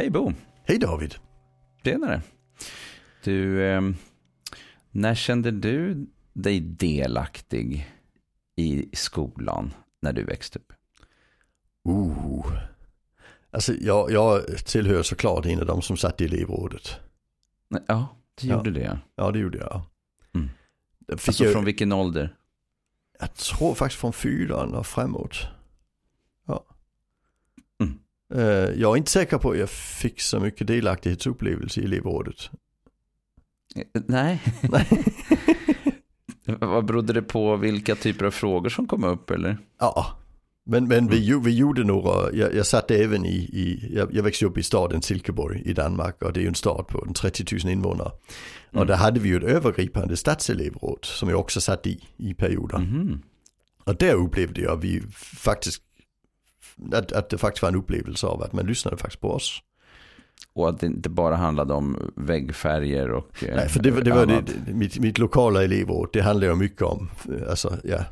Hej Bo! Hej David! Tjenare! Du, eh, när kände du dig delaktig i skolan när du växte upp? Uh. Alltså jag, jag tillhör såklart en av de som satt i elevrådet. Ja, du Ja. gjorde det. Ja det gjorde jag. Mm. Alltså jag, från vilken ålder? jag tror faktiskt från fyran och framåt. Mm. Eh, jag är inte säker på att jag fick så mycket delaktighetsupplevelse i elevrådet. Nej. Vad berodde det på vilka typer av frågor som kom upp eller? Ja, men, men vi, ju- vi gjorde några, jag, jag satt även i, i jag, jag växte upp i staden Silkeborg i Danmark och det är ju en stad på en 30 000 invånare. Och Mm. där hade vi ju ett övergripande stadselevråd som jag också satt i i perioder. Mhm. Och där upplevde jag vi faktiskt, att, att det faktiskt var en upplevelse av att man lyssnade faktiskt på oss. Och att det inte bara handlade om väggfärger och eh, Nej, för det, var- det var det, mitt, mitt lokala elevråd, det handlar ju mycket om, alltså ja,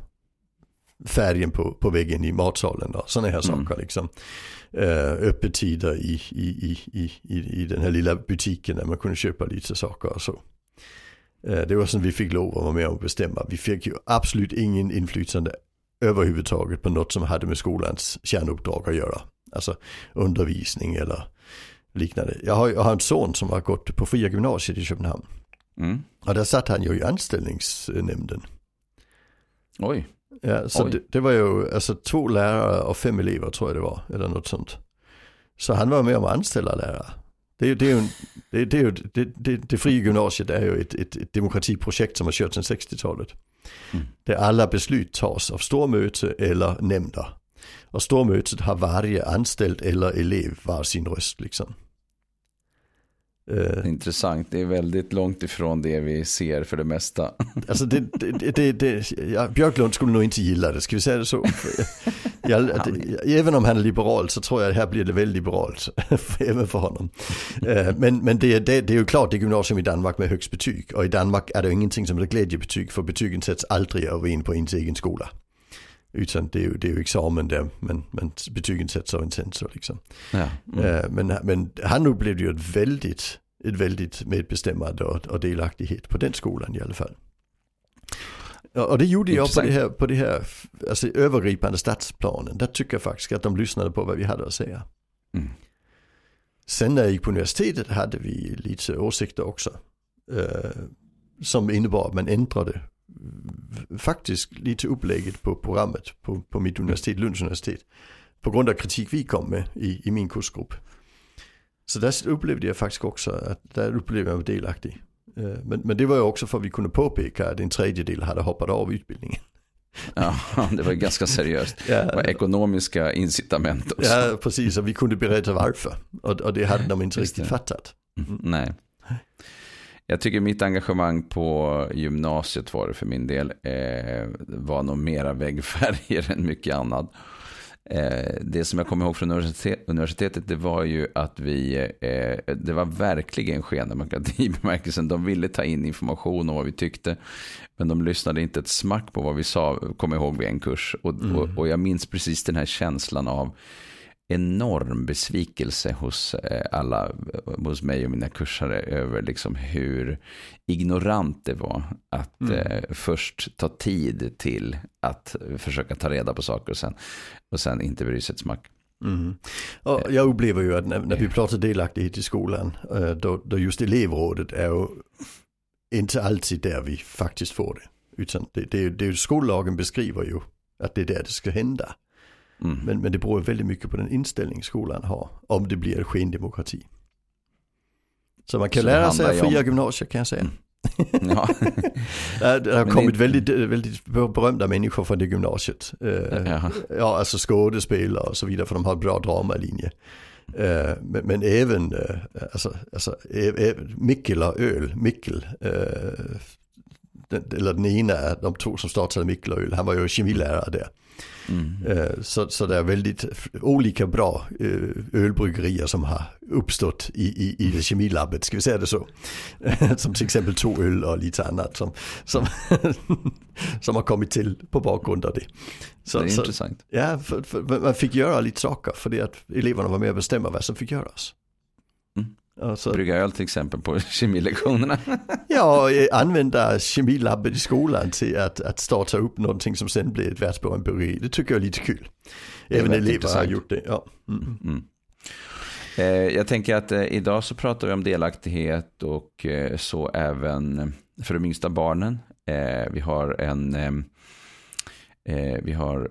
färgen på, på väggen i matsalen och sådana här Mm. saker liksom. Uh, öppettider i, i, i, i, i, i den här lilla butiken där man kunde köpa lite saker och så. Eh, det var som vi fick lov att vara med och bestämma. Vi fick ju absolut ingen inflytande överhuvudtaget på något som hade med skolans kärnuppdrag att göra. Alltså undervisning eller liknande. Jag har, jag har en son som har gått på Fria gymnasiet i Köpenhamn. Mm. Och där satt han ju i anställningsnämnden. Oj. Ja, så det, det var ju alltså två lärare och fem elever tror jag det var, eller något sånt. Så han var med om att anställa lärare. Det det, är ju, det, det, det, det, det fria gymnasiet är ju ett, ett, ett demokratiprojekt som har kört sedan 60-talet. Mm. Där alla beslut tas av stormöte eller nämnder. Och stormötet har varje anställd eller elev var sin röst liksom. Eh, Intressant. Det är väldigt långt ifrån det vi ser för det mesta. Alltså det, det, det, det, ja, Björklund skulle nog inte gilla det, ska vi säga det så? Jag, även om han är liberal så tror jag att här blir det väldigt liberalt, även för honom. Eh, Men, men det, det, det är ju klart det är gymnasium i Danmark med högst betyg. Och i Danmark är det ju ingenting som heter glädjebetyg, för betygen sätts aldrig av en på ens egen skola. Utan det är ju, det är ju examen där, men, men betygen sätts av en censor liksom. Ja. Mm. Eh, Men, men han upplevde ju ett väldigt, ett väldigt medbestämmande och, och delaktighet på den skolan i alla fall. Ja, Och det gjorde jag på Intressant. det här, på det här alltså, övergripande stadsplanen. Där tycker jag faktiskt att de lyssnade på vad vi hade att säga. Mm. Sen när jag gick på universitetet hade vi lite åsikter också. Eh, som innebar att man ändrade faktiskt lite upplägget på programmet på, på mitt universitet, Lunds universitet. På grund av kritik vi kom med i, i min kursgrupp. Så där upplevde jag faktiskt också att där upplevde jag mig delaktig. Eh, Men, men det var ju också för att vi kunde påpeka att en tredjedel hade hoppat av utbildningen. Ja, det var ganska seriöst. Ja, ekonomiska incitament också. ja precis, och vi kunde berätta varför. Och, och det hade de inte Just riktigt det. fattat. Mm, Nej. Jag tycker mitt engagemang på gymnasiet var det för min del. Eh, var nog mera väggfärger än mycket annat. Eh, det som jag kommer ihåg från universitet, universitetet det var ju att vi, eh, det var verkligen skendemokrati i bemärkelsen. De ville ta in information om vad vi tyckte. Men de lyssnade inte ett smack på vad vi sa, kom ihåg vid en kurs. Och, och, och jag minns precis den här känslan av enorm besvikelse hos eh, alla, hos mig och mina kursare över liksom hur ignorant det var att Mm. eh, först ta tid till att försöka ta reda på saker och sen, och sen inte bry sig ett smack. Mm. Jag upplever ju att när, när vi pratar delaktighet i skolan, eh, då, då just elevrådet är ju inte alltid där vi faktiskt får det. Utan det, det, det skollagen beskriver ju att det är där det ska hända. Mm. Men, men det beror väldigt mycket på den inställning skolan har, om det blir skendemokrati. Så man kan Så lära sig ju fria om- gymnasier kan jag säga. ja. Det, har kommit det- väldigt, väldigt berömda människor från det gymnasiet. Eh, Ja. Ja, alltså skådespelare och så vidare för de har bra dramalinje. Eh, men, men även, eh, alltså, alltså ä- ä- Mikkel och Öl, Mikkel, eller den ena de två som startade Mikkel och Öl, han var ju kemilärare där. Mm. Eh, så, så det är väldigt olika bra eh, ölbryggerier som har uppstått i, i, i det kemilabbet, ska vi säga det så. som till exempel två öl och lite annat som, som, som har kommit till på bakgrund av det. Så, det är så, intressant. Ja, för, för, man fick göra lite saker för det att eleverna var med och bestämma vad som fick göras. Alltså, Brygga öl till exempel på kemilektionerna. ja, använda kemilabbet i skolan till att, att starta upp någonting som sen blir ett världsberömt Det tycker jag är lite kul. Även elever har gjort det. Ja. Mm. Mm. Eh, jag tänker att eh, idag så pratar vi om delaktighet och eh, så även för de yngsta barnen. Vi har en vi har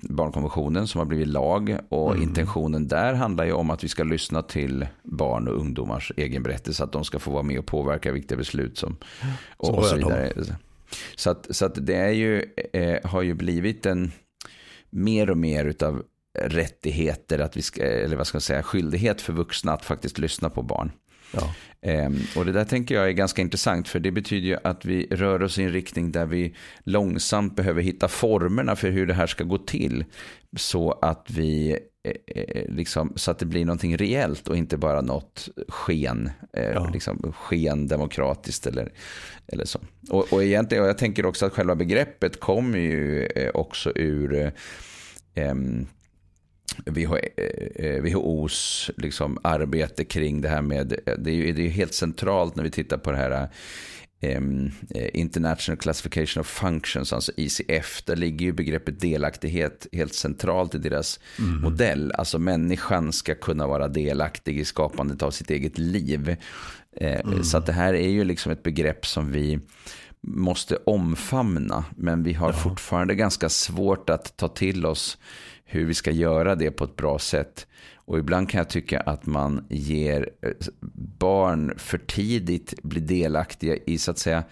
barnkonventionen som har blivit lag och mm. intentionen där handlar ju om att vi ska lyssna till barn och ungdomars egen berättelse, att de ska få vara med och påverka viktiga beslut som, och, och så vidare. Så att, så att det är ju, har ju blivit en mer och mer utav rättigheter, att vi ska, eller vad ska jag säga, skyldighet för vuxna att faktiskt lyssna på barn. Ja. Um, och det där tänker jag är ganska intressant för det betyder ju att vi rör oss i en riktning där vi långsamt behöver hitta formerna för hur det här ska gå till. Så att vi eh, eh liksom, så att det blir någonting reellt och inte bara något sken, eh, ja. liksom, sken demokratiskt eller, eller så. Och, och egentligen, och jag tänker också att själva begreppet kommer ju också ur eh, WHOs eh, liksom arbete kring det här med, det är ju det är helt centralt när vi tittar på det här um, International Classification of Functions, alltså ICF, där ligger ju begreppet delaktighet helt centralt i deras mm. modell. Alltså människan ska kunna vara delaktig i skapandet av sitt eget liv. Mm. Så att det här är ju liksom ett begrepp som vi måste omfamna, men vi har ja. fortfarande ganska svårt att ta till oss hur vi ska göra det på ett bra sätt. Och ibland kan jag tycka att man ger eh, barn för tidigt blir delaktiga i så att säga,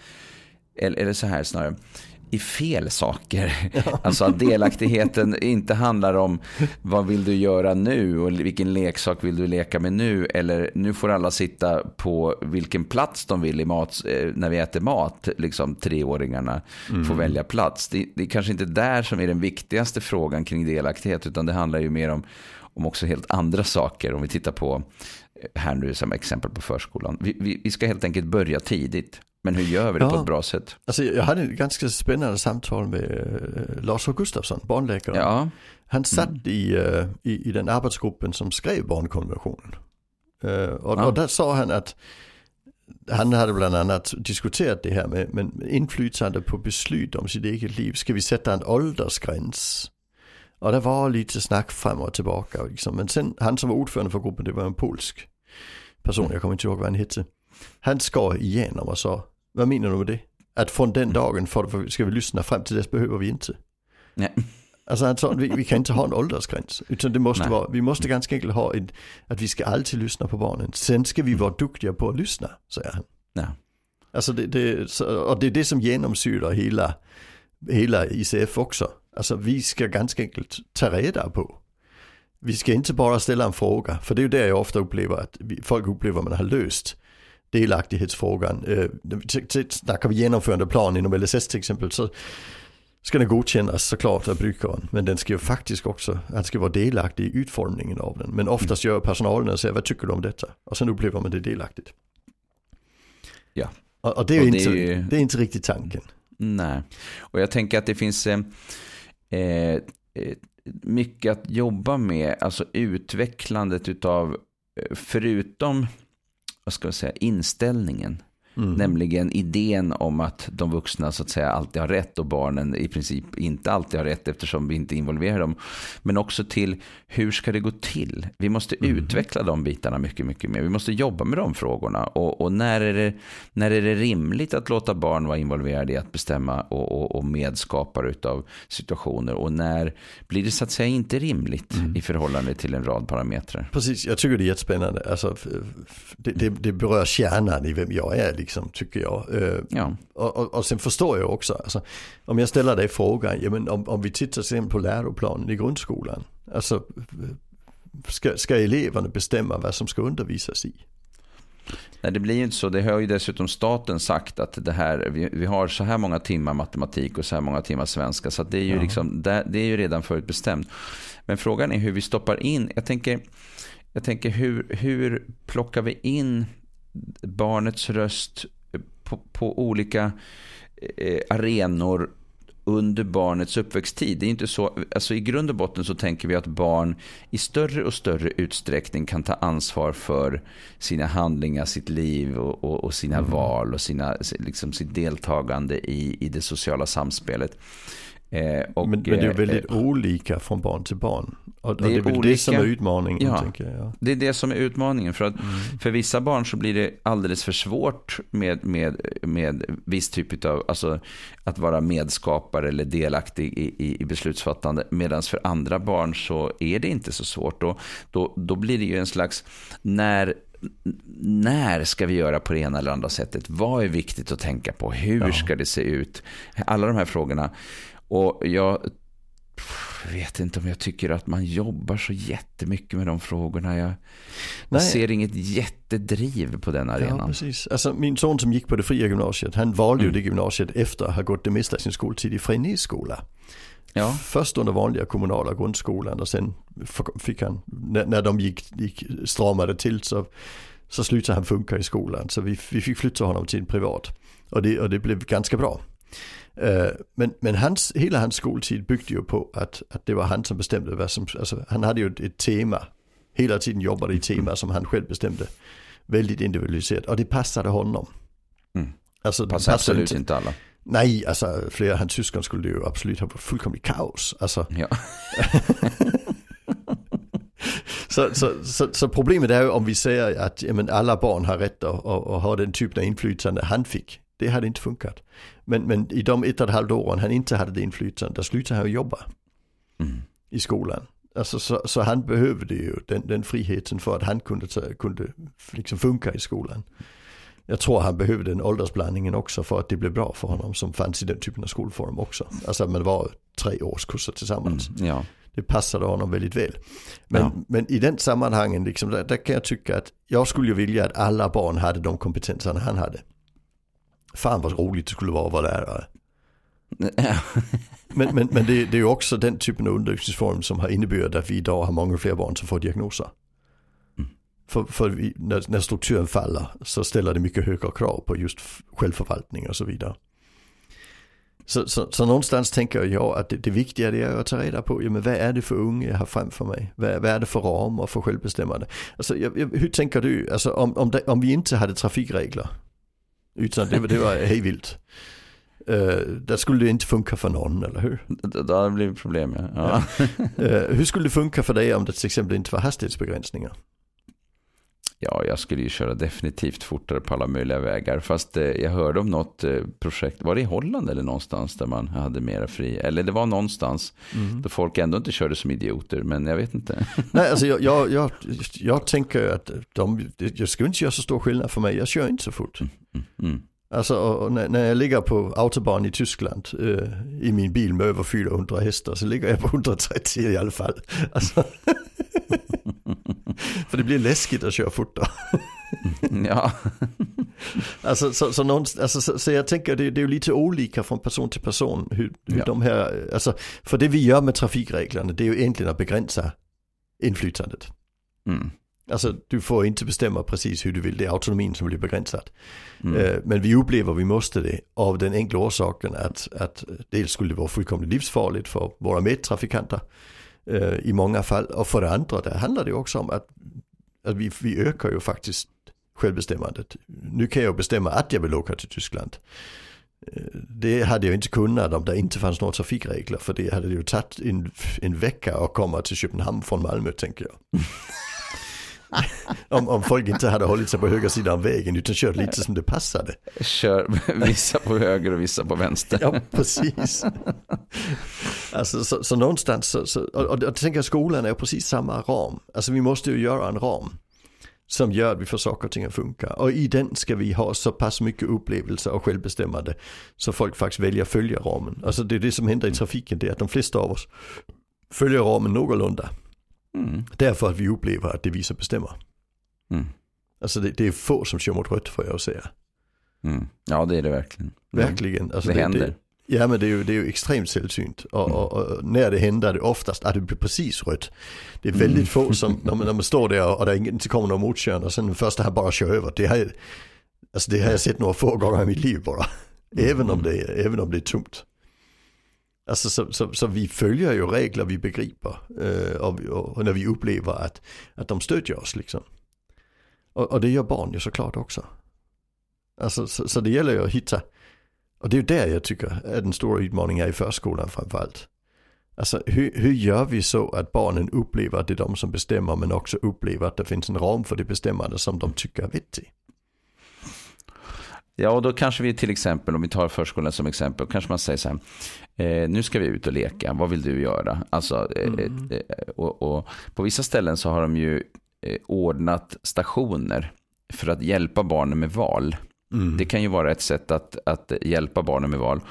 eller så här snarare, i fel saker. Ja. Alltså att delaktigheten inte handlar om vad vill du göra nu och vilken leksak vill du leka med nu. Eller nu får alla sitta på vilken plats de vill i mat, eh, när vi äter mat. Liksom treåringarna mm. får välja plats. Det, det är kanske inte där som är den viktigaste frågan kring delaktighet. Utan det handlar ju mer om, om också helt andra saker. Om vi tittar på eh, här nu som exempel på förskolan. Vi, vi, vi ska helt enkelt börja tidigt. Men hur gör vi det ja, på ett bra sätt? Alltså jag hade ett ganska spännande samtal med uh, Lars Gustafsson, barnläkaren. Ja. Han satt mm. i, uh, i, i, den arbetsgruppen som skrev barnkonventionen. Uh, och, ja. och där sa han att han hade bland annat diskuterat det här med, med inflytande på beslut om sitt eget liv. Ska vi sätta en åldersgräns? Och det var lite snack fram och tillbaka. Liksom. Men sen, han som var ordförande för gruppen, det var en polsk person, mm. jag kommer inte ihåg vad han hette. Han skar igenom och sa, vad menar du med det? Att från den dagen för, ska vi lyssna fram till dess behöver vi inte. Nej. Alltså han sa, vi, vi kan inte ha en åldersgräns. Utan det måste vara, vi måste ganska enkelt ha ett, att vi ska alltid lyssna på barnen. Sen ska vi vara duktiga på att lyssna, säger han. Ja. Alltså det, det, och det är det som genomsyrar hela, hela ICF också. Alltså vi ska ganska enkelt ta reda på. Vi ska inte bara ställa en fråga, för det är ju det jag ofta upplever att folk upplever att man har löst delaktighetsfrågan. Øh, snackar vi genomförandeplan inom LSS till exempel så ska den godkännas såklart av brukaren. Men den ska ju faktiskt också, han ska vara delaktig i utformningen av den. Men oftast gör personalen och säger, vad tycker du om detta? Och sen upplever man det delaktigt. Ja. Och, och det är ju inte, det är, det är inte riktigt tanken. Nej, och jag tänker att det finns eh, eh, mycket att jobba med, alltså utvecklandet utav, eh, förutom vad ska jag säga, inställningen. Mm. Nämligen idén om att de vuxna så att säga alltid har rätt och barnen i princip inte alltid har rätt eftersom vi inte involverar dem. Men också till hur ska det gå till? Vi måste mm. utveckla de bitarna mycket, mycket mer. Vi måste jobba med de frågorna. Och, och, när, är det, när är det rimligt att låta barn vara involverade i att bestämma och, och, och medskapare av situationer? Och när blir det så att säga inte rimligt mm. i förhållande till en rad parametrar? Precis, jag tycker det är jättespännande. Alltså, det, det, det berör kärnan i vem jag är liksom, tycker jag. Eh, ja. Och, och, och, sen förstår jag också, alltså, om jag ställer dig frågan, ja, men om, om vi tittar exempel på läroplanen i grundskolan. Alltså, ska, ska eleverna bestämma vad som ska undervisas i? Nej, det blir ju inte så. Det har ju dessutom staten sagt att det här, vi, vi har så här många timmar matematik och så här många timmar svenska. Så det, är ju ja. liksom, det, det, är ju redan förutbestämt. Men frågan är hur vi stoppar in. Jag tänker, jag tänker hur, hur plockar vi in barnets röst på, på olika eh, arenor under barnets uppväxttid. Det är inte så, alltså I grund och botten så tänker vi att barn i större och större utsträckning kan ta ansvar för sina handlingar, sitt liv och, och, och sina mm. val och sina, liksom sitt deltagande i, i det sociala samspelet. Eh, och, men, men, det är väldigt eh, olika från barn till barn. Och, det, och det är väl olika, det som är utmaningen. Ja, jag, ja, Det är det som är utmaningen. För, att, mm. för vissa barn så blir det alldeles för svårt med, med, med viss typ av, alltså att vara medskapare eller delaktig i, i, i beslutsfattande. Medan för andra barn så är det inte så svårt. Då, då, då blir det ju en slags, när när ska vi göra på det ena eller andra sättet? Vad är viktigt att tänka på? Hur ja. ska det se ut? Alla de här frågorna. Och jag vet inte om jag tycker att man jobbar så jättemycket med de frågorna. Jag, jag ser inget jättedriv på den arenan. Ja, precis. Alltså, min son som gick på det fria gymnasiet, han valde mm. ju det gymnasiet efter att ha gått det mesta av sin skoltid i Freinéskola. Ja. Först under vanliga kommunala grundskolan och sen fick han, när, när de gick, gick, stramade till så, så slutade han funka i skolan. Så vi, vi fick flytta honom till en privat. Och det, och det blev ganska bra. Uh, men, men hans, hela hans skoltid byggde ju på att, att det var han som bestämde vad som, alltså han hade ju ett, ett tema, hela tiden jobbade i tema som han själv bestämde. Väldigt individualiserat och det passade honom. Mm. Alltså, Passar absolut inte, inte alla. Nej, alltså flera av hans syskon skulle ju absolut ha fullkomligt kaos. Alltså. Ja. så, så, så, så, problemet är ju om vi säger att jamen, alla barn har rätt att, att, att ha den typen av inflytande han fick. Det hade inte funkat. Men, men i de ett och ett halvt åren han inte hade det inflytandet, där slutade han jobba. Mm. I skolan. Alltså, så, så, han behövde ju den, den friheten för att han kunde, kunde liksom funka i skolan. Jag tror han behövde den åldersblandningen också för att det blev bra för honom som fanns i den typen av skolform också. Alltså man var tre årskurser tillsammans. Mm, ja. Det passade honom väldigt väl. Men, ja. men i den sammanhangen, liksom, där, där, kan jag tycka att jag skulle vilja att alla barn hade de kompetenserna han hade. Fan vad roligt det skulle vara att vara lärare. men men, men det, det, är också den typen av undervisningsform som har inneburit att vi idag har många fler barn som får diagnoser. Mm. För, för vi, när, när, strukturen faller så ställer det mycket högre krav på just självförvaltning och så vidare. Så, så, så någonstans tänker jag att det, det viktiga är att ta reda på, ja, men vad är det för unge jag har framför mig? Vad, vad är det för ramar för självbestämmande? Alltså, jag, jag, hur tänker du, alltså, om, om, det, om vi inte hade trafikregler, utan det, det var hej vilt. Uh, där skulle det inte funka för någon, eller hur? Det hade blivit problem, ja. ja. uh, hur skulle det funka för dig om det till exempel inte var hastighetsbegränsningar? Ja, jag skulle ju köra definitivt fortare på alla möjliga vägar. Fast eh, jag hörde om något eh, projekt, var det i Holland eller någonstans där man hade mera fri? Eller det var någonstans mm. där folk ändå inte körde som idioter, men jag vet inte. Nej, alltså jag, jag, jag, jag tänker att de, jag skulle inte göra så stor skillnad för mig, jag kör inte så fort. Mm. Mm. mm. Alltså när, när jag ligger på autobahn i Tyskland eh, i min bil med över 400 hästar så ligger jag på 130 i alla fall. Alltså. För det blir läskigt att köra fort då. ja. alltså, så, så, någon, alltså, så, så, jag tänker det, det är ju lite olika från person till person. Hur, hur ja. de här, alltså, för det vi gör med trafikreglerna det är ju egentligen att begränsa inflytandet. Mm. Alltså du får inte bestämma precis hur du vill, det är autonomin som blir begränsad. Mm. Eh, men vi upplever vi måste det av den enkla orsaken att, att dels skulle det vara fullkomligt livsfarligt för våra medtrafikanter Eh, i många fall. Och för det andra, det handlar det också om att, att vi, vi ökar ju faktiskt självbestämmandet. Nu kan jag bestämma att jag vill åka till Tyskland. Eh, det hade jag inte kunnat om det inte fanns några trafikregler för det hade ju tagit en, en vecka att komma till Köpenhamn från Malmö tänker jag. om, om folk inte hade hållit sig på höger sida av vägen utan kört lite som det passade. Kör vissa på höger och vissa på vänster. ja, precis. Alltså, så, så någonstans, så, så, och, och jag tänker skolan är precis samma ram. Alltså vi måste ju göra en ram som gör att vi får saker och ting att funka. Och i den ska vi ha så pass mycket upplevelse och självbestämmande så folk faktiskt väljer att följa ramen. Alltså det är det som händer i trafiken, det är att de flesta av oss följer ramen någorlunda. Mm. Därför att vi upplever att det vi som bestämmer. Mm. Alltså det, det, är få som kör mot rött får jag säga. Mm. Ja det är det verkligen. Verkligen. Alltså det, det händer. Det, ja men det är ju, det är ju extremt sällsynt. Och, mm. och, och, när det händer det oftast att det blir precis rött. Det är väldigt mm. få som, när man, när man står där och det inte kommer någon motkörande och sen den första här bara kör över. Det har, alltså det har jag sett några få gånger i mitt liv bara. Även, om det, även om det är tungt. Alltså så, så, så, vi följer ju regler vi begriper eh, och, och, när vi upplever att, att de stödjer oss liksom. Och, och det gör barn ju såklart också. Alltså, så, så, det gäller ju att hitta, och det är ju där jag tycker att den stora utmaningen är i förskolan framförallt. Alltså hur, hur gör vi så att barnen upplever att det är de som bestämmer men också upplever att det finns en ram för det bestämmande som de tycker är vettig? Ja, och då kanske vi till exempel, om vi tar förskolan som exempel, kanske man säger så här, eh, nu ska vi ut och leka, vad vill du göra? Alltså, eh, mm. eh, och, och, på vissa ställen så har de ju eh, ordnat stationer för att hjälpa barnen med val. Mm. Det kan ju vara ett sätt att, att hjälpa barnen med val.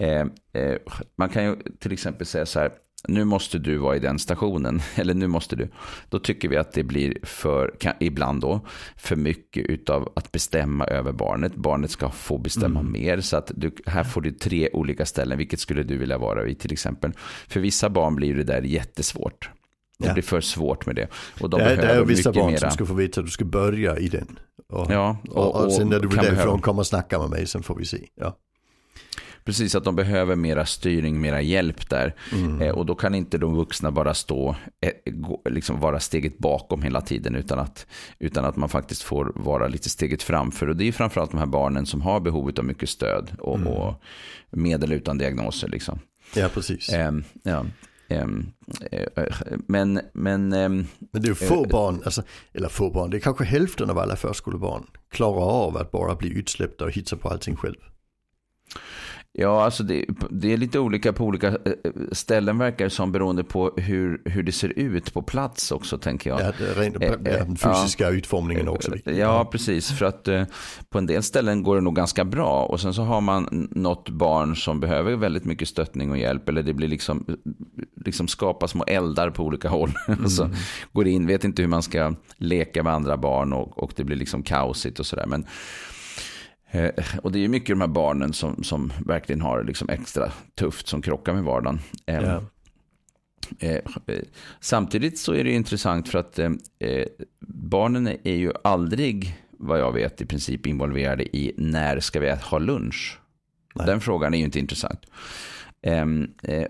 Eh, eh, man kan ju till exempel säga så här, nu måste du vara i den stationen, eller nu måste du. Då tycker vi att det blir för, ibland då, för mycket utav att bestämma över barnet. Barnet ska få bestämma mm. mer, så att du, här får du tre olika ställen. Vilket skulle du vilja vara i till exempel? För vissa barn blir det där jättesvårt. Det ja. blir för svårt med det. Och de det, är, det är vissa barn mera... som ska få veta att du ska börja i den. Och, ja, och, och, och sen när du blir därifrån, komma och snacka med mig, sen får vi se. Ja. Precis, att de behöver mera styrning, mera hjälp där. Mm. Eh, och då kan inte de vuxna bara stå, eh, gå, liksom vara steget bakom hela tiden, utan att, utan att man faktiskt får vara lite steget framför. Och det är framförallt de här barnen som har behov av mycket stöd och, mm. och med eller utan diagnoser. Liksom. Ja, precis. Eh, ja. Men, men, um, men det är få barn, alltså, eller få barn, det är kanske hälften av alla förskolebarn klarar av att bara bli utsläppta och hitta på allting själv. Ja, alltså det, det, är lite olika på olika eh, ställen verkar som beroende på hur, hur det ser ut på plats också tänker jag. Ja, eh, den fysiska ja, utformningen också. Ja, precis. För att eh, på en del ställen går det nog ganska bra och sen så har man något barn som behöver väldigt mycket stöttning och hjälp eller det blir liksom, liksom skapa små eldar på olika håll. Mm. så går in, vet inte hur man ska leka med andra barn och, och det blir liksom kaosigt och sådär. Men Eh, och det är mycket de här barnen som, som verkligen har liksom extra tufft som krockar med vardagen. Yeah. Eh, samtidigt så är det intressant för att eh, barnen är ju aldrig, vad jag vet, i princip involverade i när ska vi ha lunch. Nej. Den frågan är ju inte intressant. Ehm, eh,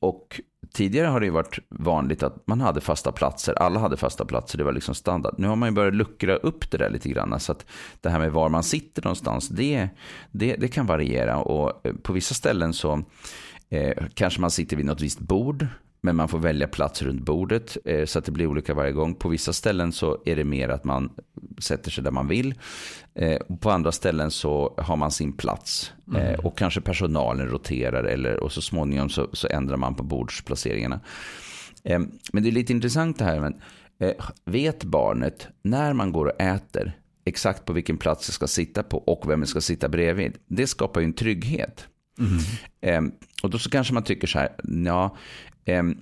och tidigare har det ju varit vanligt att man hade fasta platser. Alla hade fasta platser, det var liksom standard. Nu har man ju börjat luckra upp det där lite grann. Så att det här med var man sitter någonstans, det, det, det kan variera. Och eh, på vissa ställen så eh, kanske man sitter vid något visst bord. Men man får välja plats runt bordet eh, så att det blir olika varje gång. På vissa ställen så är det mer att man sätter sig där man vill. Eh, på andra ställen så har man sin plats. Eh, mm. Och kanske personalen roterar eller, och så småningom så, så ändrar man på bordsplaceringarna. Men det är lite intressant det här. Men, vet barnet när man går och äter exakt på vilken plats det ska sitta på och vem det ska sitta bredvid. Det skapar ju en trygghet. Mm. och då så kanske man tycker så här, ja, ehm,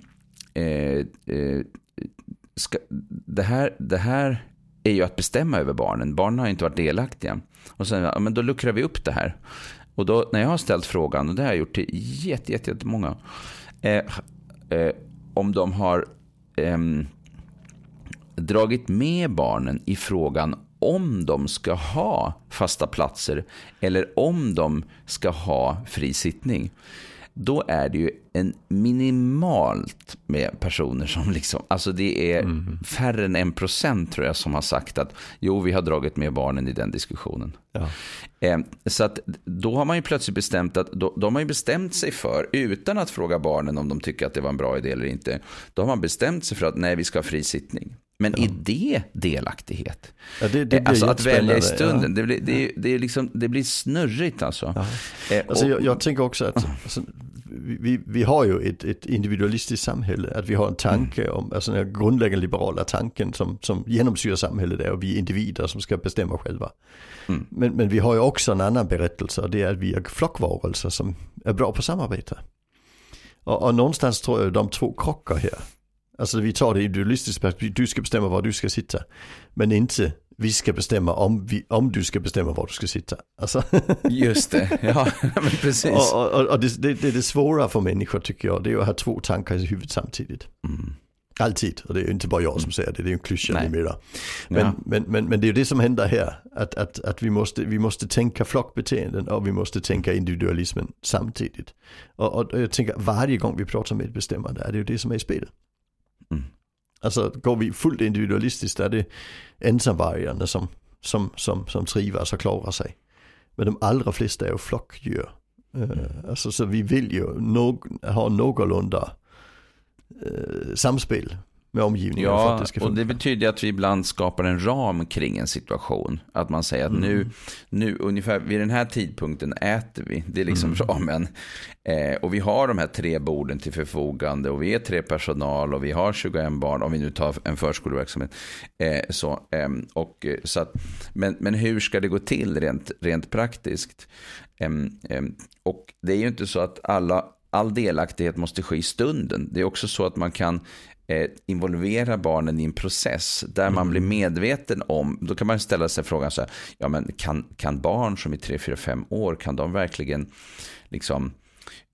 eh, eh, ska, det, här, det här är ju att bestämma över barnen. Barnen har inte varit delaktiga. Och sen, ja, men då luckrar vi upp det här. Och då, när jag har ställt frågan, och det har jag gjort till jätte, jätte, jättemånga, eh, eh, om de har eh, dragit med barnen i frågan om de ska ha fasta platser eller om de ska ha fri sittning då är det ju en minimalt med personer som liksom, alltså det är mm. färre än en procent tror jag som har sagt att jo, vi har dragit med barnen i den diskussionen. Ja. Eh, så att då har man ju plötsligt bestämt att, då, då har man ju bestämt sig för, utan att fråga barnen om de tycker att det var en bra idé eller inte, då har man bestämt sig för att nej, vi ska ha fri sittning. Men ja. är det delaktighet? Ja, det, det alltså att välja i stunden, ja. det, blir, det, det, är liksom, det blir snurrigt alltså. Ja. Eh, alltså jag, jag, tänker också att alltså, vi, vi har ju ett, ett individualistiskt samhälle, att vi har en tanke mm. om, alltså den grundläggande liberala tanken som, som genomsyrar samhället är att vi är individer som ska bestämma själva. Mm. Men, men vi har ju också en annan berättelse och det är att vi är flockvarelser som är bra på samarbete. Och, och någonstans tror jag de två krockar här. Alltså vi tar det individualistiska perspektivet, du ska bestämma var du ska sitta. Men inte vi ska bestämma om, vi, om du ska bestämma var du ska sitta. Alltså. Just det, ja men precis. Och, och, och det, det, det, är det svåra för människor tycker jag, det är att ha två tankar i huvudet samtidigt. Mm. Alltid, och det är inte bara jag som säger det, det är en klyscha numera. Men, Ja. men, men, men det är det som händer här, att, att, att vi, måste, vi måste tänka flockbeteenden och vi måste tänka individualismen samtidigt. Och, och jag tänker varje gång vi pratar om medbestämmande är det ju det som är i spelet. Mm. Alltså går vi fullt individualistiskt är det ensamvargarna som, som, som, som trivas och klarar sig. Men de allra flesta är ju flockdjur. Mm. Uh, alltså så vi vill ju nog, ha någorlunda uh, samspel med omgivningen för att Ja, det ska och det funka. betyder att vi ibland skapar en ram kring en situation. Att man säger att Mm. nu, nu ungefär vid den här tidpunkten äter vi. Det är liksom Mm. ramen. Eh, och vi har de här tre borden till förfogande och vi är tre personal och vi har 21 barn om vi nu tar en förskoleverksamhet. Eh, så, ehm, och, eh, så att, men, men hur ska det gå till rent, rent praktiskt? Ehm, ehm, och det är ju inte så att alla, all delaktighet måste ske i stunden. Det är också så att man kan eh, involvera barnen i en process där man blir medveten om, då kan man ställa sig frågan så här, ja men kan, kan barn som är 3, 4, 5 år, kan de verkligen liksom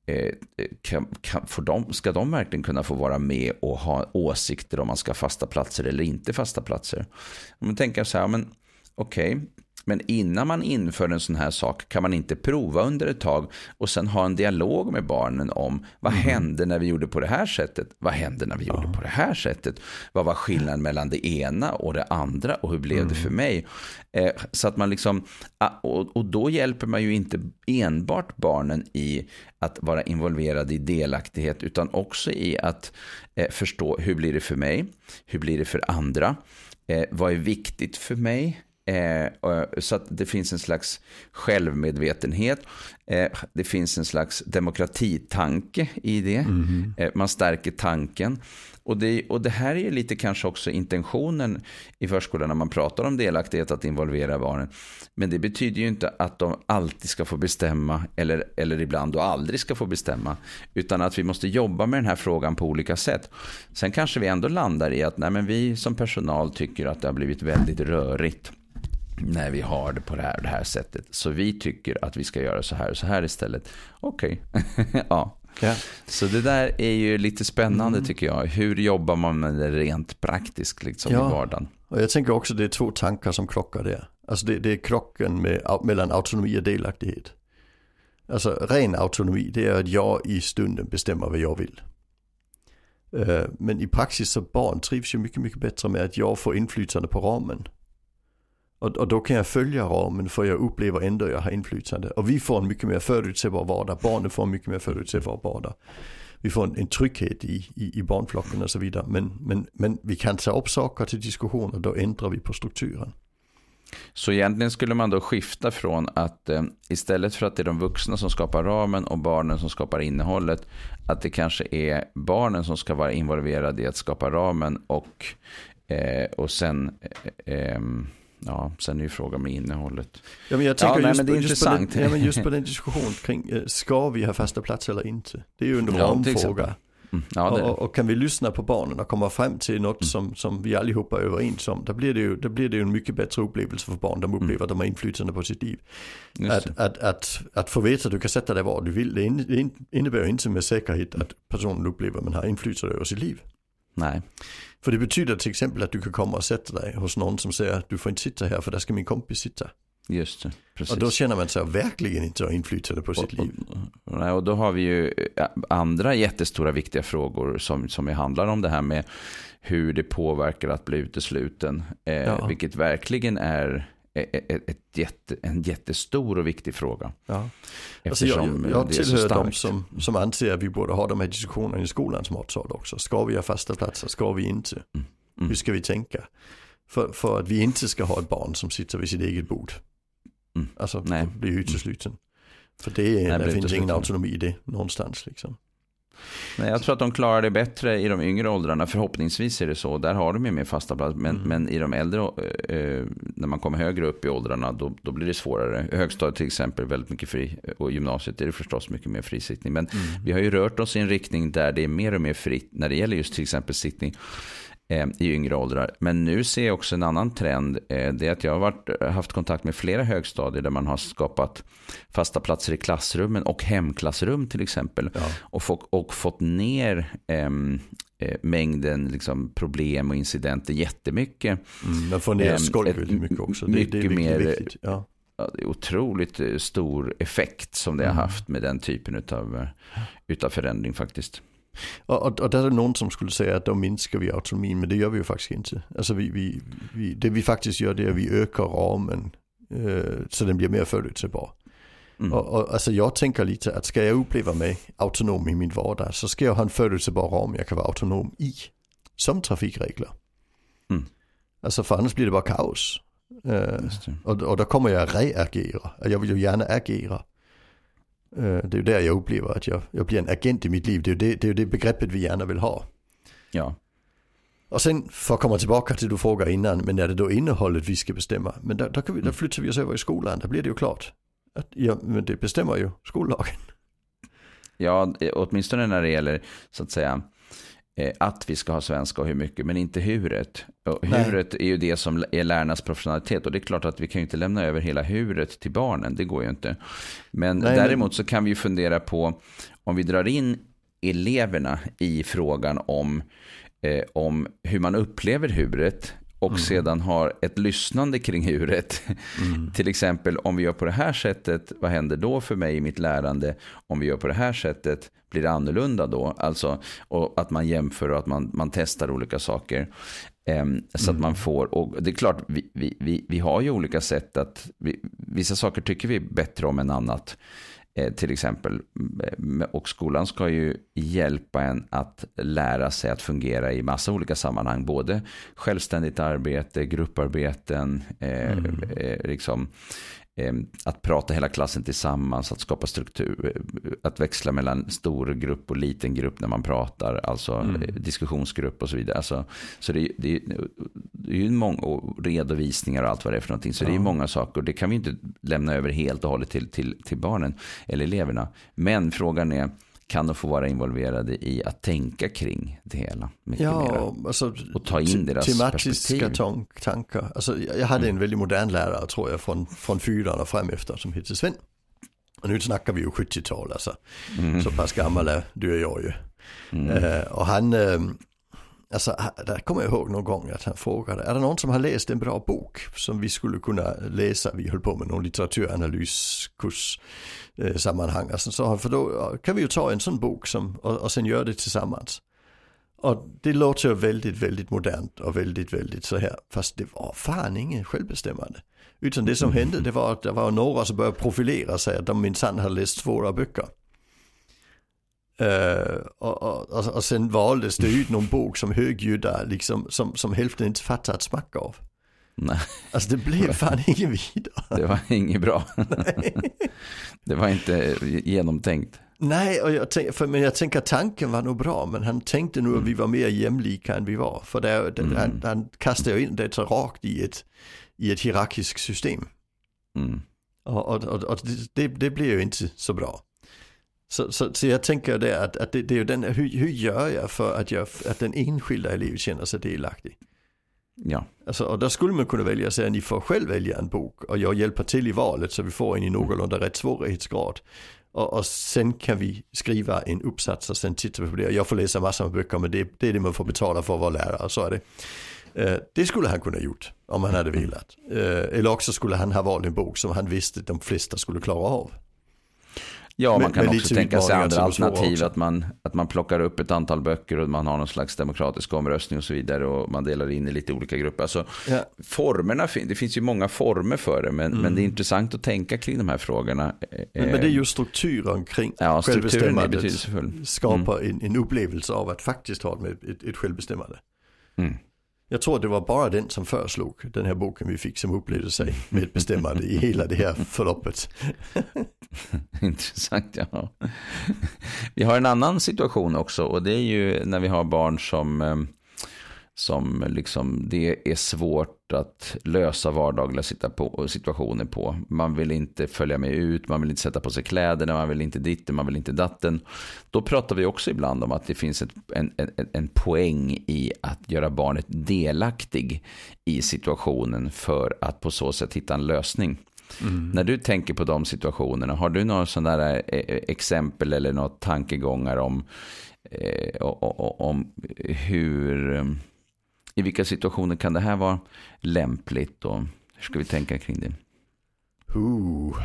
eh, kan, kan, får de, ska de verkligen kunna få vara med och ha åsikter om man ska ha fasta platser eller inte fasta platser? Om man tänker så här, men okej, men innan man inför en sån här sak kan man inte prova under ett tag och sen ha en dialog med barnen om vad hände när vi gjorde på det här sättet? Vad hände när vi gjorde på det här sättet? Vad var skillnaden mellan det ena och det andra och hur blev det för mig? Eh, så att man liksom, ah, och, och då hjälper man ju inte enbart barnen i att vara involverade i delaktighet utan också i att eh, förstå hur blir det för mig? Hur blir det för andra? Eh, vad är viktigt för mig? Eh, och- så att det finns en slags självmedvetenhet. Eh, det finns en slags demokratitanke i det. Eh, man stärker tanken. Och det, och det här är ju lite kanske också intentionen i förskolan när man pratar om delaktighet, att involvera barnen. Men det betyder ju inte att de alltid ska få bestämma eller, eller ibland då aldrig ska få bestämma. Utan att vi måste jobba med den här frågan på olika sätt. Sen kanske vi ändå landar i att nej, men vi som personal tycker att det har blivit väldigt rörigt när vi har det på det här, det här sättet. Så vi tycker att vi ska göra så här och så här istället. Okej, ja. Ja. Så det där är ju lite spännande tycker jag. Hur jobbar man med det rent praktiskt liksom Ja. i vardagen? Och jag tänker också det är två tankar som krockar där. Alltså det, det är krocken med, mellan autonomi och delaktighet. Alltså ren autonomi, det är att jag i stunden bestämmer vad jag vill. Eh, Men i praxis så barn trivs ju mycket, mycket bättre med att jag får inflytande på ramen. Och, och då kan jag följa ramen för jag upplever ändå att jag har inflytande. Och vi får en mycket mer förutsägbar vardag. Barnen får en mycket mer förutsägbar vardag. Vi får en, en trygghet i, i, i barnflocken och så vidare. Men, men, men vi kan ta upp saker till diskussion och då ändrar vi på strukturen. Så egentligen skulle man då skifta från att eh, istället för att det är de vuxna som skapar ramen och barnen som skapar innehållet, att det kanske är barnen som ska vara involverade i att skapa ramen och, eh, och sen, eh, eh ja, sen är ju frågan med innehållet. Ja, men jag tänker nej, just, men det är just, på den, intressant. ja, men just på den diskussion kring, eh, ska vi ha fasta platser eller inte? Det är ju en Ja, ramfråga. Mm, ja, och, och, och kan vi lyssna på barnen och komma fram till något Mm. som, som vi allihopa är överens om, då blir, det ju, då blir det ju en mycket bättre upplevelse för barn. De Mm. upplever att de har inflytande på sitt liv. Att, att, att, att få veta att du kan sätta dig var du vill, det in- det in- innebär ju inte med säkerhet att personen upplever att man har inflytande över sitt liv. Nej, För det betyder till exempel att du kan komma och sätta dig hos någon som säger att du får inte sitta här för där ska min kompis sitta. just det. Precis. Och då känner man sig verkligen inte inflytande på sitt liv. Och, och, då har vi ju andra jättestora viktiga frågor som, som handlar om det här med hur det påverkar att bli utesluten. Eh, Ja. Vilket verkligen är ett, jätte, en jättestor och viktig fråga. Ja. Alltså jag, jag det så tillhör de som, som anser att vi borde ha de här diskussionerna i skolans matsal också. Ska vi ha fasta platser? Ska vi inte? Mm. Hur ska vi tänka? För, för att vi inte ska ha ett barn som sitter vid sitt eget bord. Mm. Alltså Nej. blir utesluten. För det, Nej, det finns ingen autonomi i det någonstans liksom. Nej, jag tror att de klarar det bättre i de yngre åldrarna. Förhoppningsvis är det så. Där har de ju mer fasta platser. Men, Mm. men i de äldre, eh, när man kommer högre upp i åldrarna, då, då blir det svårare. Högstadiet till exempel, väldigt mycket fri. Och gymnasiet är det förstås mycket mer frisittning. Men Mm. vi har ju rört oss i en riktning där det är mer och mer fritt när det gäller just till exempel sittning. Eh, i yngre åldrar. Men nu ser jag också en annan trend. Eh, det är att jag har varit, haft kontakt med flera högstadier där man har skapat fasta platser i klassrummen och hemklassrum till exempel. Ja. Och, få, och fått ner ehm, eh, mängden liksom, problem och incidenter jättemycket. Mm, man får ner eh, skolk väldigt mycket också. Det, mycket det är mer, viktigt. Ja. Ja, det är otroligt eh, stor effekt som det har mm. haft med den typen av eh, utav förändring faktiskt. Och, och, och där är det någon som skulle säga att då minskar vi autonomin, men det gör vi ju faktiskt inte. Alltså vi, vi, vi, det vi faktiskt gör det är att vi ökar ramen eh, så den blir mer förutsägbar. Mm. Och, och, alltså jag tänker lite att ska jag uppleva mig autonom i min vardag så ska jag ha en förutsägbar ram jag kan vara autonom i. Som trafikregler. Mm. Alltså för annars blir det bara kaos. Uh, och, och då kommer jag reagera. Jag vill ju gärna agera. Uh, det är ju där jag upplever att jag, jag blir en agent i mitt liv. Det är ju det, det, är det begreppet vi gärna vill ha. Ja. Och sen för att komma tillbaka till du frågar innan, men är det då innehållet vi ska bestämma? Men där, där, vi, där mm. flyttar vi oss över i skolan, där blir det ju klart. Att, ja, men det bestämmer ju skollagen. Ja, åtminstone när det gäller så att säga att vi ska ha svenska och hur mycket, men inte huret. Och huret är ju det som är lärarnas professionalitet och det är klart att vi kan ju inte lämna över hela huret till barnen, det går ju inte. Men Nej, däremot så kan vi ju fundera på om vi drar in eleverna i frågan om, eh, om hur man upplever huret och mm. sedan har ett lyssnande kring huret. Mm. Till exempel om vi gör på det här sättet, vad händer då för mig i mitt lärande? Om vi gör på det här sättet, blir det annorlunda då? Alltså, och att man jämför och att man, man testar olika saker. Um, så mm. att man får, och det är klart, vi, vi, vi, vi har ju olika sätt att, vi, vissa saker tycker vi bättre om än annat. Eh, till exempel. Och skolan ska ju hjälpa en att lära sig att fungera i massa olika sammanhang. Både självständigt arbete, grupparbeten, eh, mm. eh, liksom, att prata hela klassen tillsammans, att skapa struktur, eh, att växla mellan stor grupp och liten grupp när man pratar, alltså mm. Eh, diskussionsgrupp och så vidare. Alltså, så det, det, det är ju många redovisningar och allt vad det är för någonting. Så ja. det är många saker och det kan vi inte lämna över helt och hållet till, till, till barnen eller eleverna. Men frågan är, kan de få vara involverade i att tänka kring det hela. Mycket ja, alltså, och ta in deras tematiska perspektiv. tankar. Alltså, jag hade en väldigt modern lärare tror jag från, från fyran och fram efter som hette Sven. Och nu snackar vi ju 70-tal alltså. Mm. Så pass gammal är du och jag ju. Mm. Uh, och han, uh, alltså där kommer jag ihåg någon gång att han frågade, är det någon som har läst en bra bok som vi skulle kunna läsa? Vi höll på med någon litteraturanalyskurs eh, sammanhang. Alltså, så, för då kan vi ju ta en sån bok som, och, och sen göra det tillsammans. Och det låter ju väldigt, väldigt modernt och väldigt, väldigt så här. Fast det var fan ingen självbestämmande. Utan det som hände det var att det var några som började profilera sig att de minsann hade läst svåra böcker. Uh, och, och, och, sen valdes det ut någon bok som högljudda, liksom, som, som hälften inte fattade ett smack av. Nej. Alltså det blev fan ingen vidare. Det var inget bra. det var inte genomtänkt. Nej, och jag tänk, för, men jag tänker tanken var nog bra, men han tänkte nog mm. att vi var mer jämlika än vi var. För det, mm. han, han kastade in det så rakt i ett, i ett hierarkiskt system. Mm. Och, och, och, och det, det blev ju inte så bra. Så, så, så jag tänker det att, att det, det är den, hur, hur gör jag för att, jag, att den enskilda eleven känner sig delaktig? Ja. Alltså, och där skulle man kunna välja att säga ni får själv välja en bok och jag hjälper till i valet så vi får en i någorlunda rätt svårighetsgrad. Och, och sen kan vi skriva en uppsats och sen tittar vi på det. Jag får läsa massor med böcker men det, det är det man får betala för att vara lärare, så är det. Eh, det skulle han kunna gjort om han hade velat. Eh, eller också skulle han ha valt en bok som han visste de flesta skulle klara av. Ja, man kan också tänka sig andra alternativ. Att man, att man plockar upp ett antal böcker och man har någon slags demokratisk omröstning och så vidare. Och man delar in i lite olika grupper. Alltså, ja. Formerna, det finns ju många former för det. Men, mm. men det är intressant att tänka kring de här frågorna. Men, men det är ju strukturen kring ja, självbestämmandet. Skapar mm. en, en upplevelse av att faktiskt ha ett, ett, ett självbestämmande. Mm. Jag tror det var bara den som föreslog den här boken vi fick som upplevde sig med bestämmande i hela det här förloppet. Intressant, ja. Vi har en annan situation också och det är ju när vi har barn som, eh, som liksom, det är svårt att lösa vardagliga situationer på. Man vill inte följa med ut, man vill inte sätta på sig kläderna, man vill inte ditten, man vill inte datten. Då pratar vi också ibland om att det finns ett, en, en, en poäng i att göra barnet delaktig i situationen för att på så sätt hitta en lösning. Mm. När du tänker på de situationerna, har du några sådana eh, eh, exempel eller några tankegångar om, eh, om hur, i vilka situationer kan det här vara lämpligt och hur ska vi tänka kring det? Ooh.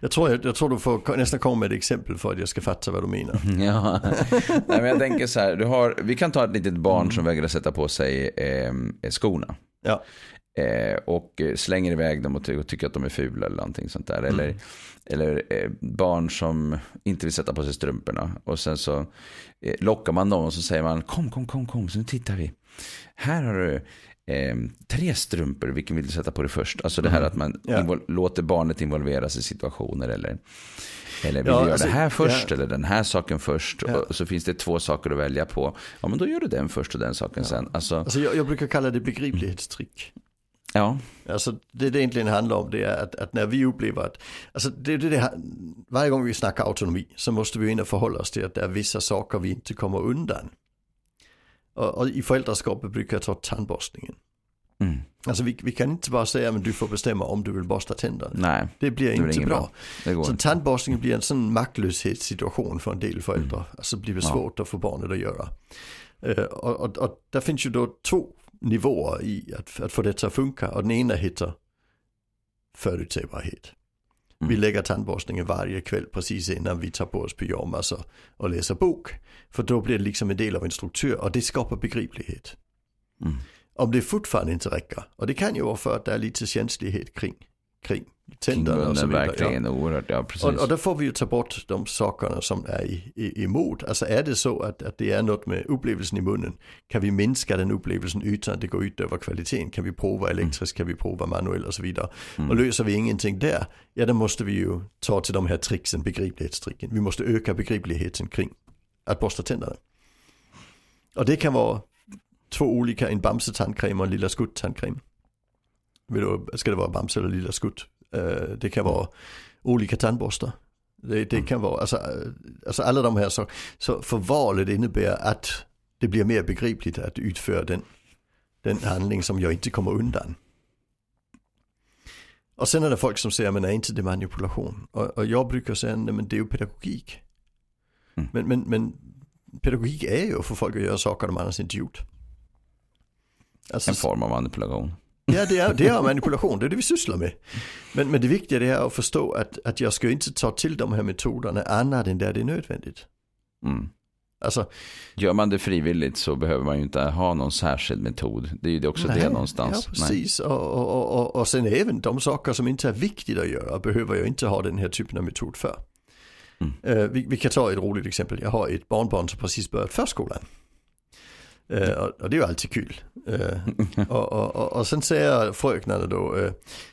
Jag tror, jag, jag, tror du får nästan komma med ett exempel för att jag ska fatta vad du menar. ja, Nej, men jag tänker så här, du har, vi kan ta ett litet barn mm. som vägrar sätta på sig eh, skorna. Ja. Eh, och slänger iväg dem och, ty och, tycker att de är fula eller någonting sånt där. Mm. Eller, eller eh, barn som inte vill sätta på sig strumporna. Och sen så eh, lockar man dem och så säger man kom, kom, kom, kom, så nu tittar vi. Här har du eh, tre strumpor, vilken vill du sätta på dig först? Alltså det här mm. att man ja. låter barnet involveras i situationer eller eller vill ja, du göra alltså, det här först ja. eller den här saken först? Ja. Och så finns det två saker att välja på. Ja, men då gör du den först och den saken sen. Alltså, alltså jag, jag, brukar kalla det begriplighetstrick. Ja. Alltså det det egentligen handlar om det är att, att när vi upplever att, alltså det, det, det, varje gång vi snackar autonomi så måste vi in och förhålla oss till att det är vissa saker vi inte kommer undan. Och, och i föräldraskapet brukar jag ta tandborstningen. Mm. Alltså vi, vi, kan inte bara säga att du får bestämma om du vill borsta tänderna. Nej, det blir det inte bra. bra. Så tandborstningen blir en sån maktlöshetssituation för en del föräldrar. Mm. Alltså blir det svårt ja. att få barnet att göra. Uh, och, och, och där finns ju då två nivåer i att, att få det att funka. Och den ena heter förutsägbarhet. Mm. Vi lägger tandborstningen varje kväll precis innan vi tar på oss pyjamas och, och läser bok. För då blir det liksom en del av en struktur och det skapar begriplighet. Mm. Om det fortfarande inte räcker, och det kan ju vara för att det är lite känslighet kring, kring tänderna och så vidare. verkligen ja. oerhört, ja precis. Och, och då får vi ju ta bort de sakerna som är i, i, emot. Alltså är det så att, att det är något med upplevelsen i munnen, kan vi minska den upplevelsen utan att det går ut över kvaliteten? Kan vi prova elektriskt, kan vi prova manuellt och så vidare? Mm. Och löser vi ingenting där, ja då måste vi ju ta till de här tricksen, begriplighetstricken. Vi måste öka begripligheten kring att borsta tänderna. Och det kan vara två olika, en Bamse-tandkräm och en Lilla Skutt-tandkräm. Ska det vara Bamse eller Lilla Skutt? Eh, det kan vara olika tandborstar. Det, det mm. kan vara, alltså, alltså alla de här sakerna. Så för valet innebär att det blir mer begripligt att utföra den, den handling som jag inte kommer undan. Och sen är det folk som säger, men är inte det manipulation? Och, och jag brukar säga, nej men det är ju pedagogik. Mm. Men, men, men pedagogik är ju för folk att göra saker de annars inte gjort. Alltså, en form av manipulation. Ja, det är, det är manipulation, det är det vi sysslar med. Men, men det viktiga är att förstå att, att jag ska inte ta till de här metoderna annat än där det är nödvändigt. Mm. Alltså, Gör man det frivilligt så behöver man ju inte ha någon särskild metod. Det är ju också nej, det någonstans. Ja, precis. Och, och, och, och sen även de saker som inte är viktiga att göra behöver jag inte ha den här typen av metod för. Mm. Uh, vi, vi, kan ta ett roligt exempel. Jag har ett barnbarn som precis börjat förskolan. Uh, och, det är ju alltid kul. Uh, och, och, och, sen säger fröknarna då, uh,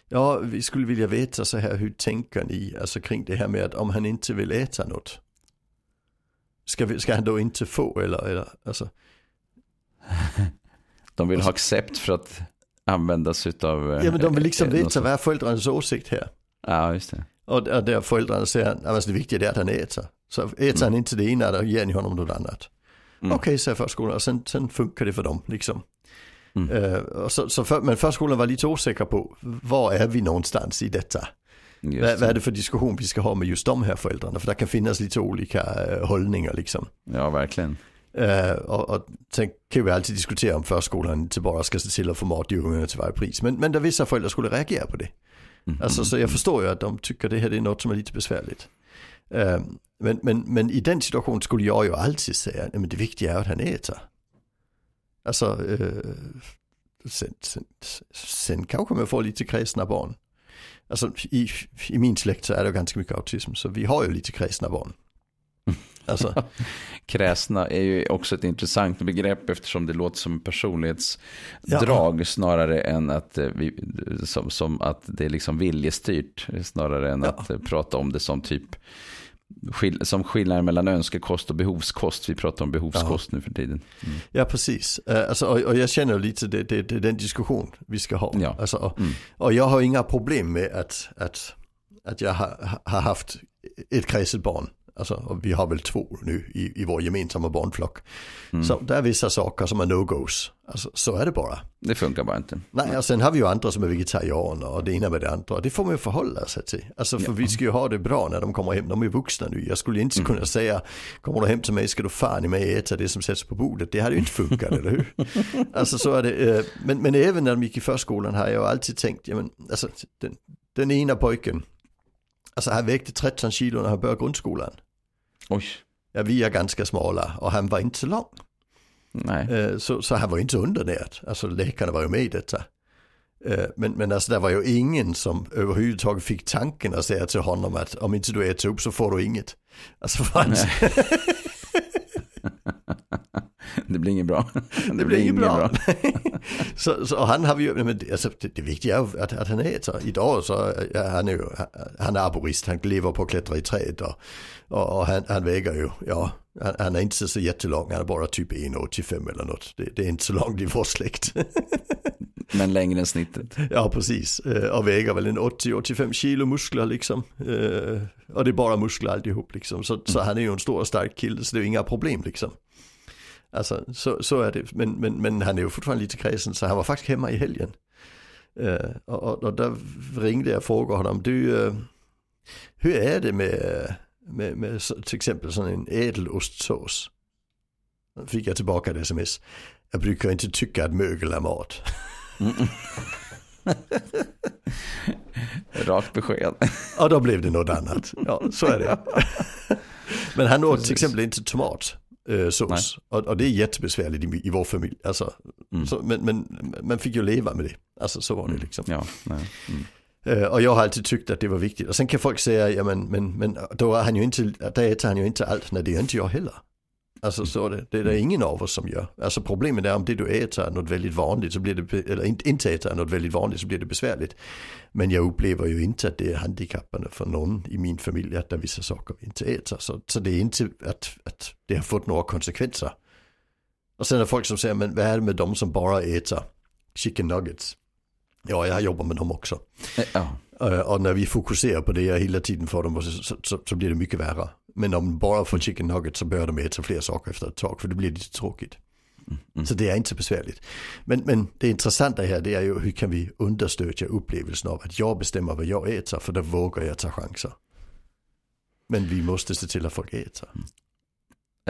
ja vi skulle vilja veta så här, hur tänker ni alltså kring det här med att om han inte vill äta något, ska, vi, ska han då inte få eller, eller alltså. De vill ha accept för att använda sig av. Ja men de vill liksom veta vad är föräldrarnas åsikt här. Ja just det. Och där föräldrarna säger, alltså det viktiga är att han äter. Så äter mm. han inte det ena, då ger ni honom något annat. Mm. Okej, okay, säger förskolan. Sen, sen funkar det för dem liksom. Mm. Uh, så, så för, men förskolan var lite osäker på var är vi någonstans i detta. Vad, vad är det för diskussion vi ska ha med just de här föräldrarna? För det kan finnas lite olika uh, hållningar liksom. Ja, verkligen. Uh, och, och sen kan vi alltid diskutera om förskolan inte bara ska se till att få mat i ungarna till varje pris. Men, men där vissa föräldrar skulle reagera på det. Mm. Alltså, så jag förstår ju att de tycker det här är något som är lite besvärligt. Men, men, men i den situationen skulle jag ju alltid säga, att det viktiga är att han äter. Alltså, sen, sen, sen kanske man får lite kräsna barn. Alltså i, i min släkt så är det ganska mycket autism, så vi har ju lite kräsna barn. Alltså. Kräsna är ju också ett intressant begrepp eftersom det låter som personlighetsdrag ja. snarare än att, eh, vi, som, som att det är liksom viljestyrt. Snarare än ja. att prata om det som typ skill som skillnaden mellan önskekost och behovskost. Vi pratar om behovskost nu för tiden. Mm. Ja, precis. Uh, alltså, och, och, jag känner lite det, det, det den diskussion vi ska ha. Ja. Alltså, och, mm. och, jag har inga problem med att, att, att jag har, har haft ett kräset barn. Alltså, vi har väl två nu i, i vår gemensamma barnflock. Mm. Så det är vissa saker som är no-goes. Alltså, så är det bara. Det funkar bara inte. Nej, och sen har vi ju andra som är vegetarianer och det ena med det andra. Det får man ju förhålla sig till. Alltså, för ja. vi ska ju ha det bra när de kommer hem. De är vuxna nu. Jag skulle inte mm. kunna säga, kommer du hem till mig ska du fan i mig äta det som sätts på bordet. Det hade ju inte funkat, eller hur? Alltså så är det. Eh, men, men även när de gick i förskolan har jag alltid tänkt, ja, men, alltså, den, den ena pojken, alltså han vägde 13 kilo när han började grundskolan. Oj. Ja, vi är ganska smala och han var inte så lång. Nej. Eh, så, så han var inte undernärd. Alltså läkarna var ju med i detta. Eh, men, men alltså det var ju ingen som överhuvudtaget fick tanken att säga till honom att om inte du äter upp så får du inget. Alltså för det blir inget bra. Det, det blir inget bra. bra. så, så han har ju, men alltså, det, det viktiga är att, att han äter. Idag så, ja, han är ju, han är arborist, han lever på att klättra i träd och, och, och han, han, väger ju, ja, han, han, är inte så jättelång, han är bara typ 1,85 eller något. Det, det, är inte så långt i vår släkt. Men längre än snittet. Ja, precis. Eh, och väger väl en 80-85 kilo muskler liksom. Eh, och det är bara muskler alltihop liksom. Så, så han är ju en stor och stark kille, så det är inga problem liksom. Alltså så, så är det, men, men, men han är ju fortfarande lite kräsen så han var faktiskt hemma i helgen. Uh, och, och där ringde jag och frågade honom, du, uh, hur är det med, med, med till exempel sån en ädelostsås? Då fick jag tillbaka ett sms. Jag brukar inte tycka att mögel är mat. Mm. Rakt besked. Ja, då blev det något annat. Ja, så är det. Men han åt till exempel inte tomat eh, sås. Och, och, det är jättebesvärligt i, i vår familj. Alltså, mm. så, men, men man fick ju leva med det. Alltså så var det liksom. Ja, nej. Mm. Uh, och jag har alltid tyckt att det var viktigt. Och sen kan folk säga, ja men, men, men då är han ju inte, där äter han ju inte allt. Nej det gör inte jag heller. Alltså så det, det är det ingen av oss som gör. Alltså problemet är om det du äter är något väldigt vanligt så blir det, eller inte äter är något väldigt vanligt så blir det besvärligt. Men jag upplever ju inte att det är handikappande för någon i min familj att det är vissa saker vi inte äter. Så, så det är inte att, att det har fått några konsekvenser. Och sen är det folk som säger, men vad är det med de som bara äter chicken nuggets? Ja, jag jobbar med dem också. Ja. Eh, och när vi fokuserar på det hela tiden för dem så, så, så blir det mycket värre. Men om de bara får chicken nuggets så börjar de äta fler saker efter ett tag för det blir lite tråkigt. Mm, mm. Så det är inte så besvärligt. Men, men det intressanta här det är ju hur kan vi understödja upplevelsen av att jag bestämmer vad jag äter för då vågar jag ta chanser. Men vi måste se till att folk äter. Mm.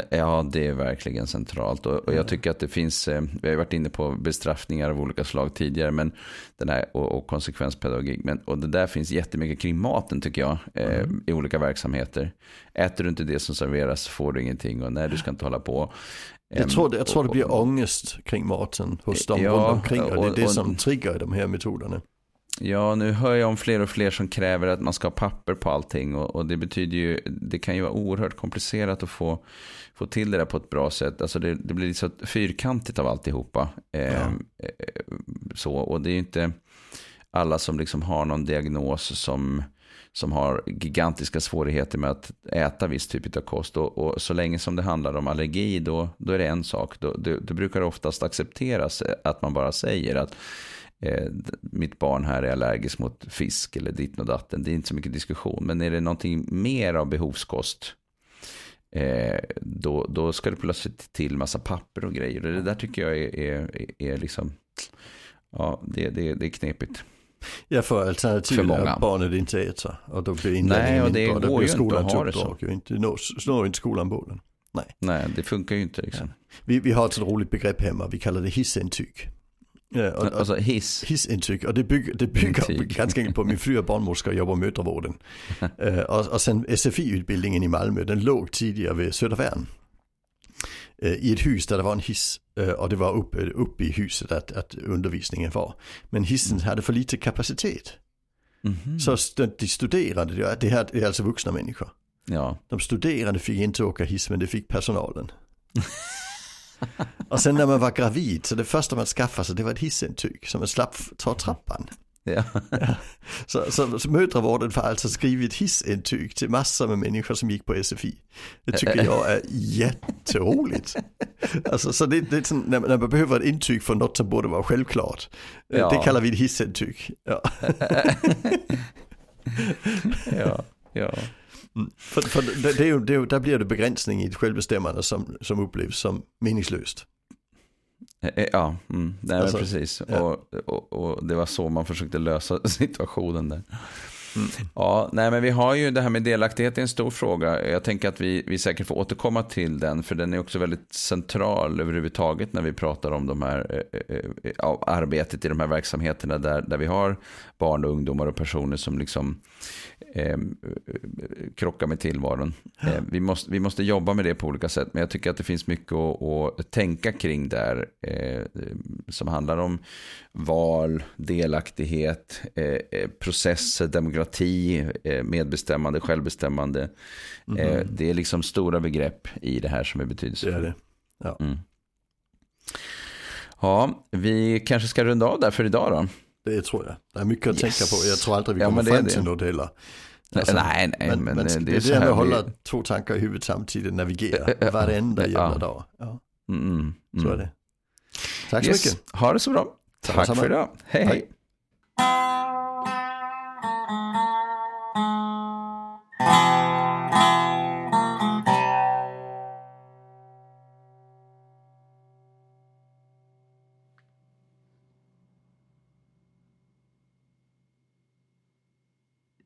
Ja, det är verkligen centralt. Och, jag tycker att det finns, eh, vi har ju varit inne på bestraffningar av olika slag tidigare, men den här, och, och konsekvenspedagogik. Men, och det där finns jättemycket kring maten tycker jag, eh, mm. i olika verksamheter. Äter du inte det som serveras får du ingenting och nej, du ska inte hålla på. Jag tror, jag tror det blir ångest kring maten hos dem ja, runt omkring och det är det som triggar de här metoderna. Ja, nu hör jag om fler och fler som kräver att man ska ha papper på allting. Och, och, det betyder ju, det kan ju vara oerhört komplicerat att få, få till det där på ett bra sätt. Alltså det, det blir så fyrkantigt av alltihopa. Eh, ja. eh, så, och det är ju inte alla som liksom har någon diagnos som, som har gigantiska svårigheter med att äta viss typ av kost. Och, och så länge som det handlar om allergi, då, då är det en sak. Då, då, då brukar det oftast accepteras att man bara säger att eh, mitt barn här är allergisk mot fisk eller ditt och datten. Det är inte så mycket diskussion. Men är det någonting mer av behovskost eh, då, då ska det plötsligt till massa papper och grejer. Och det där tycker jag är, är, är liksom, ja, det, det, det är knepigt. Ja, för alternativet är att barnet inte äter och då blir inlärningen inte bra. Det blir skolans uppdrag. Inte, når inte skolan bollen. Nej. Nej, det funkar ju inte liksom. Ja. Vi, vi har ett roligt begrepp hemma, vi kallar det hissintyg. Ja, och, alltså hiss. Hissintryck och det bygger, det bygger ganska enkelt på min fru är barnmorska och jobbar med mödravården. uh, och, och sen SFI-utbildningen i Malmö, den låg tidigare vid Södervärn. Uh, I ett hus där det var en hiss uh, och det var uppe upp i huset att, att undervisningen var. Men hissen mm. hade för lite kapacitet. Mm -hmm. Så de studerande, det här är alltså vuxna människor. Ja. De studerande fick inte åka hiss men det fick personalen. Och sen när man var gravid, så det första man skaffade sig det var ett hissintyg som man slapp ta trappan. Ja. Så, så, så mödravården får alltså skrivit hissintyg till massor med människor som gick på SFI. Det tycker jag är jätteroligt. Alltså, så det, det är sån, när, när man behöver ett intyg för något som borde vara självklart. Ja. Det kallar vi ett hissintyg. Ja. ja, ja. Mm. För, för det, det är ju, det där blir det begränsning i ett självbestämmande som, som upplevs som meningslöst. Eh, eh, Ja, mm, nej, Alltså, precis. ja. Och, och, och det var så man försökte lösa situationen där. Mm. Ja, nej men vi har ju det här med delaktighet är en stor fråga. Jag tänker att vi, vi säkert får återkomma till den, för den är också väldigt central överhuvudtaget när vi pratar om de här, eh, eh, eh, ja, arbetet i de här verksamheterna där, där vi har barn och ungdomar och personer som liksom eh, krockar med tillvaron. Eh, vi, måste, vi måste jobba med det på olika sätt, men jag tycker att det finns mycket att, att tänka kring där eh, som handlar om val, delaktighet, eh, processer, demokrati, eh, medbestämmande, självbestämmande. Eh, det är liksom stora begrepp i det här som är Det är det. Ja. Mm. Ja, vi kanske ska runda av där för idag då. Det tror jag. Det är mycket att Yes. tänka på. Jag tror aldrig vi Ja, kommer är fram till något heller. nej, nej, men, men, men eh, det, är det här med att vi- hålla två tankar i huvudet samtidigt, navigera Ja, varenda ja. jävla dag. Ja, Mm, mm, så är mm. det. Tack så Yes. mycket. Ha det så bra. Samma, Tack för idag. hej. hej. Hej.